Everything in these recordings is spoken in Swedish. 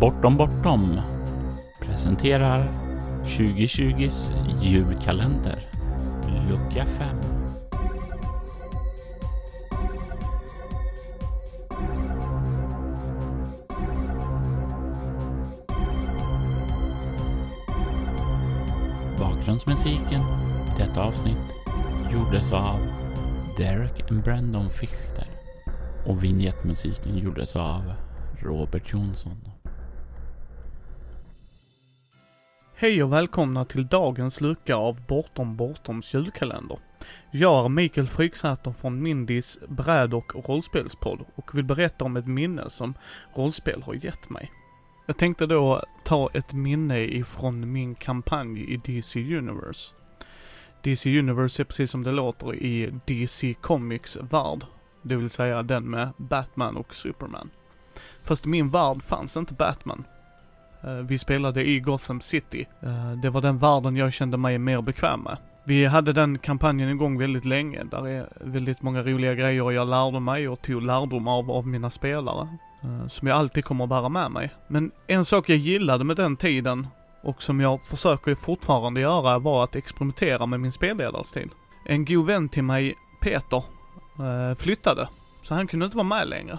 Bortom Bortom presenterar 2020s julkalender, lucka 5. Bakgrundsmusiken i detta avsnitt gjordes av Derek and Brandon Fichter och vignettmusiken gjordes av Robert Jonsson. Hej och välkomna till dagens lucka av Bortom Bortoms julkalender. Jag är Mikael Fryksäter från Mindys bräd och rollspelspodd och vill berätta om ett minne som rollspel har gett mig. Jag tänkte då ta ett minne ifrån min kampanj i DC Universe. DC Universe är precis som det låter i DC Comics värld, det vill säga den med Batman och Superman. Fast i min värld fanns inte Batman. Eh, vi spelade i Gotham City. Eh, det var den världen jag kände mig mer bekväm med. Vi hade den kampanjen igång väldigt länge. Där är väldigt många roliga grejer jag lärde mig och tog lärdom av, av mina spelare. Eh, som jag alltid kommer att bära med mig. Men en sak jag gillade med den tiden och som jag försöker fortfarande göra var att experimentera med min spelledarstil. En god vän till mig, Peter, flyttade. Så han kunde inte vara med längre.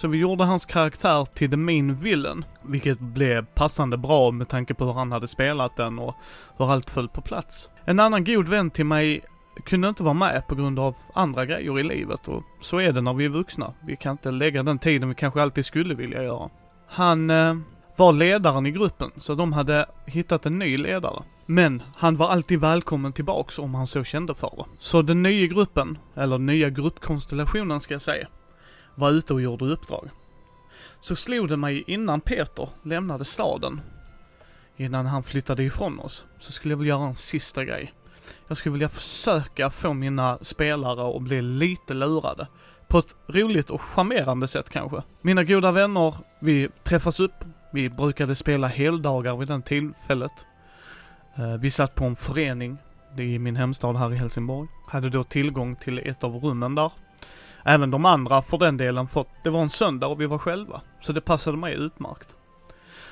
Så vi gjorde hans karaktär till the main villain, vilket blev passande bra med tanke på hur han hade spelat den och hur allt föll på plats. En annan god vän till mig kunde inte vara med på grund av andra grejer i livet och så är det när vi är vuxna. Vi kan inte lägga den tiden vi kanske alltid skulle vilja göra. Han eh, var ledaren i gruppen, så de hade hittat en ny ledare. Men han var alltid välkommen tillbaks om han så kände för det. Så den nya gruppen, eller nya gruppkonstellationen ska jag säga, var ute och gjorde uppdrag. Så slog det mig innan Peter lämnade staden, innan han flyttade ifrån oss, så skulle jag vilja göra en sista grej. Jag skulle vilja försöka få mina spelare att bli lite lurade. På ett roligt och charmerande sätt kanske. Mina goda vänner, vi träffas upp, vi brukade spela heldagar vid den tillfället. Eh, vi satt på en förening, det är i min hemstad här i Helsingborg. Hade då tillgång till ett av rummen där. Även de andra för den delen för det var en söndag och vi var själva. Så det passade mig utmärkt.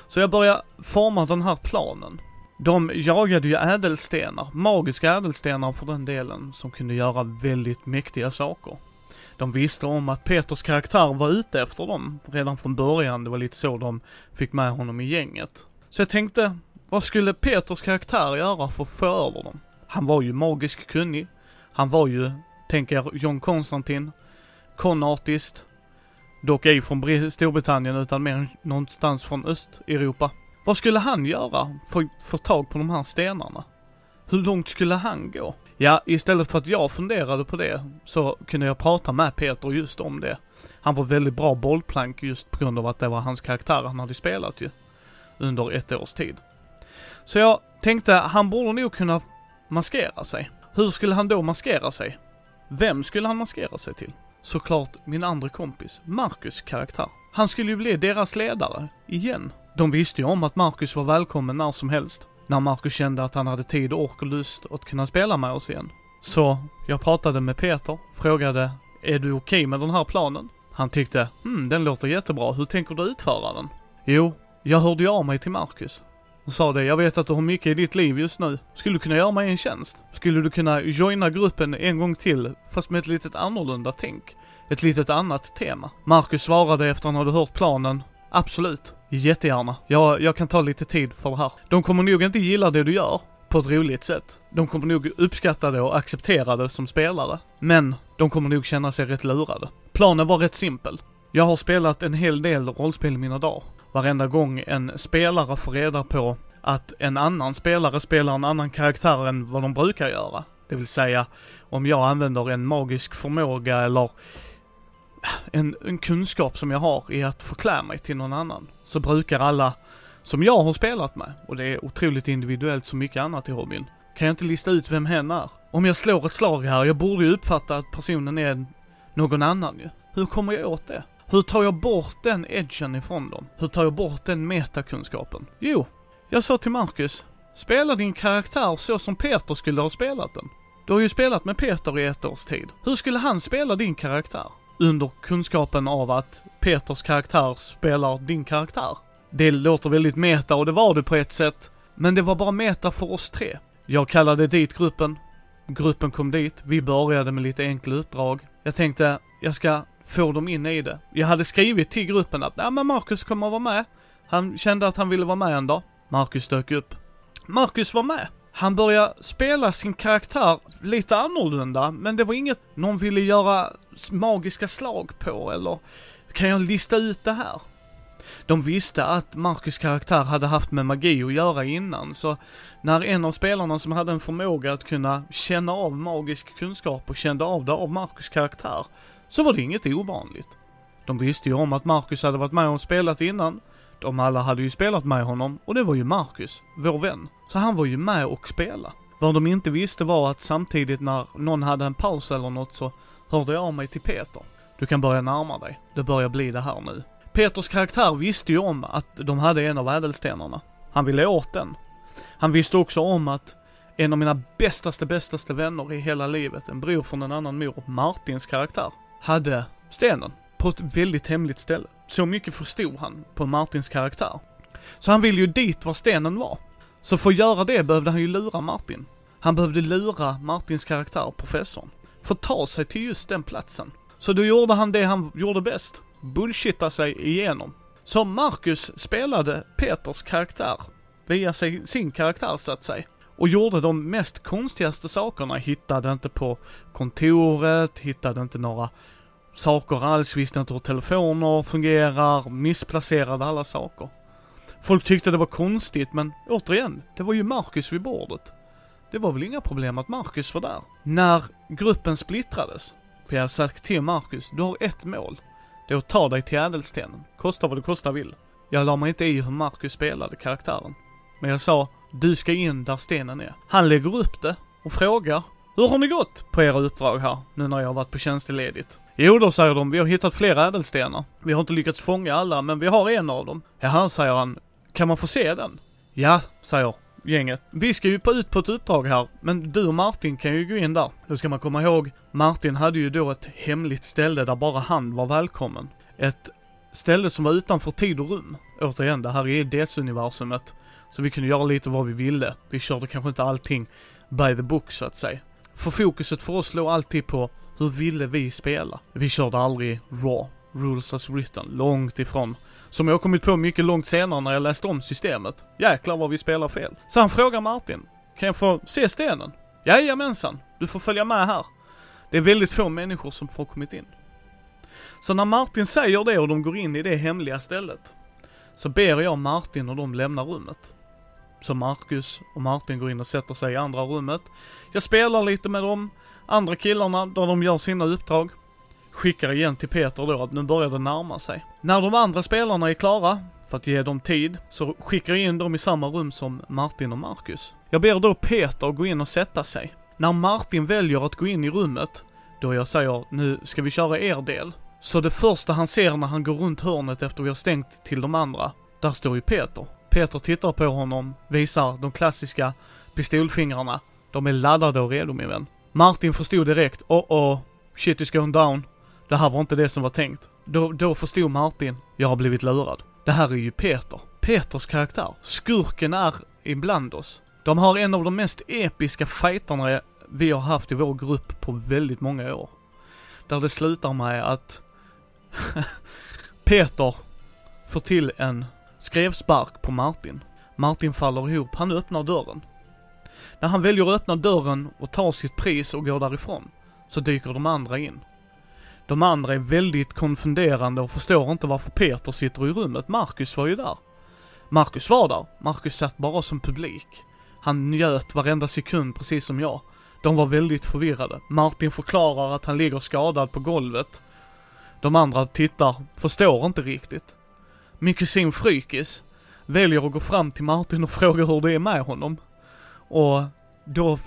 Så jag började forma den här planen. De jagade ju ädelstenar, magiska ädelstenar för den delen, som kunde göra väldigt mäktiga saker. De visste om att Peters karaktär var ute efter dem redan från början, det var lite så de fick med honom i gänget. Så jag tänkte, vad skulle Peters karaktär göra för att få över dem? Han var ju magisk kunnig. Han var ju, tänker John Konstantin, conartist. Dock ej från Storbritannien utan mer någonstans från Östeuropa. Vad skulle han göra för att få tag på de här stenarna? Hur långt skulle han gå? Ja, istället för att jag funderade på det så kunde jag prata med Peter just om det. Han var väldigt bra bollplank just på grund av att det var hans karaktär han hade spelat ju. Under ett års tid. Så jag tänkte, han borde nog kunna maskera sig. Hur skulle han då maskera sig? Vem skulle han maskera sig till? Såklart min andra kompis, Marcus karaktär. Han skulle ju bli deras ledare, igen. De visste ju om att Marcus var välkommen när som helst. När Marcus kände att han hade tid, ork och lust att kunna spela med oss igen. Så jag pratade med Peter, frågade är du okej med den här planen? Han tyckte, hmm, den låter jättebra, hur tänker du utföra den? Jo, jag hörde ju av mig till Marcus och sa det, jag vet att du har mycket i ditt liv just nu. Skulle du kunna göra mig en tjänst? Skulle du kunna joina gruppen en gång till, fast med ett litet annorlunda tänk? Ett litet annat tema? Marcus svarade efter han hade hört planen, absolut, jättegärna. Jag, jag kan ta lite tid för det här. De kommer nog inte gilla det du gör, på ett roligt sätt. De kommer nog uppskatta det och acceptera det som spelare. Men, de kommer nog känna sig rätt lurade. Planen var rätt simpel. Jag har spelat en hel del rollspel i mina dagar. Varenda gång en spelare får reda på att en annan spelare spelar en annan karaktär än vad de brukar göra. Det vill säga, om jag använder en magisk förmåga eller en, en kunskap som jag har i att förklä mig till någon annan, så brukar alla som jag har spelat med, och det är otroligt individuellt som mycket annat i hobbyn, kan jag inte lista ut vem hen är. Om jag slår ett slag här, jag borde ju uppfatta att personen är någon annan ju. Hur kommer jag åt det? Hur tar jag bort den edgen ifrån dem? Hur tar jag bort den metakunskapen? Jo, jag sa till Marcus, spela din karaktär så som Peter skulle ha spelat den. Du har ju spelat med Peter i ett års tid. Hur skulle han spela din karaktär? Under kunskapen av att Peters karaktär spelar din karaktär. Det låter väldigt meta och det var det på ett sätt. Men det var bara meta för oss tre. Jag kallade dit gruppen. Gruppen kom dit. Vi började med lite enkla uppdrag. Jag tänkte, jag ska får dem in i det. Jag hade skrivit till gruppen att, nej men Marcus kommer vara med. Han kände att han ville vara med en dag. Marcus dök upp. Marcus var med. Han började spela sin karaktär lite annorlunda, men det var inget någon ville göra magiska slag på eller kan jag lista ut det här? De visste att Marcus karaktär hade haft med magi att göra innan, så när en av spelarna som hade en förmåga att kunna känna av magisk kunskap och kände av det av Marcus karaktär, så var det inget ovanligt. De visste ju om att Marcus hade varit med och spelat innan, de alla hade ju spelat med honom och det var ju Marcus, vår vän. Så han var ju med och spela. Vad de inte visste var att samtidigt när någon hade en paus eller något så hörde jag av mig till Peter. Du kan börja närma dig. Det börjar bli det här nu. Peters karaktär visste ju om att de hade en av ädelstenarna. Han ville åt den. Han visste också om att en av mina bästaste, bästaste vänner i hela livet, en bror från en annan mor, Martins karaktär, hade stenen på ett väldigt hemligt ställe. Så mycket förstod han på Martins karaktär. Så han ville ju dit var stenen var. Så för att göra det behövde han ju lura Martin. Han behövde lura Martins karaktär, professorn. För att ta sig till just den platsen. Så då gjorde han det han gjorde bäst. Bullshitta sig igenom. Så Marcus spelade Peters karaktär. Via sin karaktär så att säga. Och gjorde de mest konstigaste sakerna. Hittade inte på kontoret, hittade inte några saker alls, visste inte hur telefoner fungerar, missplacerade alla saker. Folk tyckte det var konstigt, men återigen, det var ju Marcus vid bordet. Det var väl inga problem att Marcus var där. När gruppen splittrades, för jag har sagt till Marcus, du har ett mål. Det är att ta dig till ädelstenen, kosta vad det kosta vill. Jag la mig inte i hur Marcus spelade karaktären. Men jag sa, du ska in där stenen är. Han lägger upp det och frågar, hur har ni gått på era uppdrag här, nu när jag har varit på tjänsteledigt? Jo då, säger de, vi har hittat flera ädelstenar. Vi har inte lyckats fånga alla, men vi har en av dem. Jaha, säger han, kan man få se den? Ja, säger gänget. Vi ska ju på ut på ett uppdrag här, men du och Martin kan ju gå in där. Då ska man komma ihåg, Martin hade ju då ett hemligt ställe där bara han var välkommen. Ett ställe som var utanför tid och rum. Återigen, det här är DS-universumet. Så vi kunde göra lite vad vi ville. Vi körde kanske inte allting by the book så att säga. För fokuset för oss låg alltid på hur ville vi spela? Vi körde aldrig raw, rules as written, långt ifrån. Som jag har kommit på mycket långt senare när jag läste om systemet. Jäklar vad vi spelar fel. Så han frågar Martin, kan jag få se stenen? Jajamensan, du får följa med här. Det är väldigt få människor som får kommit in. Så när Martin säger det och de går in i det hemliga stället, så ber jag Martin och de lämnar rummet. Så Marcus och Martin går in och sätter sig i andra rummet. Jag spelar lite med de andra killarna, där de gör sina uppdrag, skickar igen till Peter då att nu börjar det närma sig. När de andra spelarna är klara, för att ge dem tid, så skickar jag in dem i samma rum som Martin och Marcus. Jag ber då Peter gå in och sätta sig. När Martin väljer att gå in i rummet, då jag säger nu ska vi köra er del. Så det första han ser när han går runt hörnet efter vi har stängt till de andra, där står ju Peter. Peter tittar på honom, visar de klassiska pistolfingrarna. De är laddade och redo min vän. Martin förstod direkt, oh oh, shit is going down. Det här var inte det som var tänkt. Då, då förstod Martin, jag har blivit lurad. Det här är ju Peter. Peters karaktär. Skurken är ibland oss. De har en av de mest episka fighterna vi har haft i vår grupp på väldigt många år. Där det slutar med att Peter får till en Skrev spark på Martin. Martin faller ihop, han öppnar dörren. När han väljer att öppna dörren och tar sitt pris och går därifrån, så dyker de andra in. De andra är väldigt konfunderande och förstår inte varför Peter sitter i rummet. Marcus var ju där. Marcus var där. Marcus satt bara som publik. Han njöt varenda sekund precis som jag. De var väldigt förvirrade. Martin förklarar att han ligger skadad på golvet. De andra tittar, förstår inte riktigt. Min kusin Frykis väljer att gå fram till Martin och fråga hur det är med honom. Och då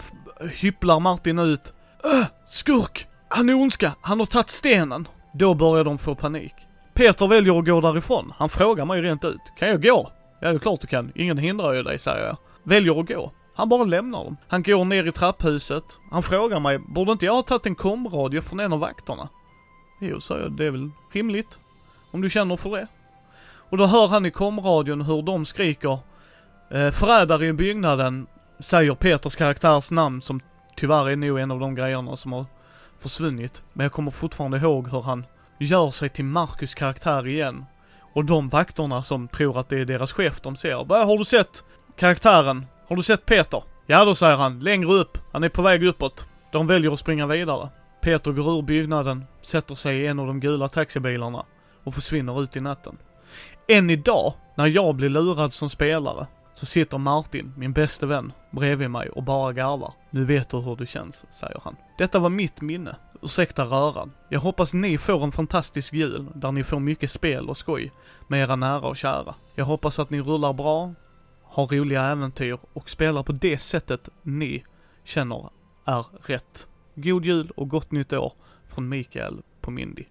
hypplar Martin ut. Öh, skurk! Han är ondska, han har tagit stenen. Då börjar de få panik. Peter väljer att gå därifrån. Han frågar mig rent ut. Kan jag gå? Ja, det är klart du kan. Ingen hindrar ju dig, säger jag. Väljer att gå. Han bara lämnar dem. Han går ner i trapphuset. Han frågar mig, borde inte jag ha tagit en komradio från en av vakterna? Jo, sa jag, det är väl rimligt. Om du känner för det. Och då hör han i komradion hur de skriker eh, Förrädare i byggnaden, säger Peters karaktärs namn som tyvärr är nog en av de grejerna som har försvunnit. Men jag kommer fortfarande ihåg hur han gör sig till Marcus karaktär igen. Och de vakterna som tror att det är deras chef de ser, bara har du sett karaktären? Har du sett Peter? Ja då säger han, längre upp, han är på väg uppåt. De väljer att springa vidare. Peter går ur byggnaden, sätter sig i en av de gula taxibilarna och försvinner ut i natten. Än idag, när jag blir lurad som spelare, så sitter Martin, min bäste vän, bredvid mig och bara garvar. Nu vet du hur det känns, säger han. Detta var mitt minne. Ursäkta röran. Jag hoppas ni får en fantastisk jul, där ni får mycket spel och skoj med era nära och kära. Jag hoppas att ni rullar bra, har roliga äventyr och spelar på det sättet ni känner är rätt. God jul och gott nytt år från Mikael på Mindy.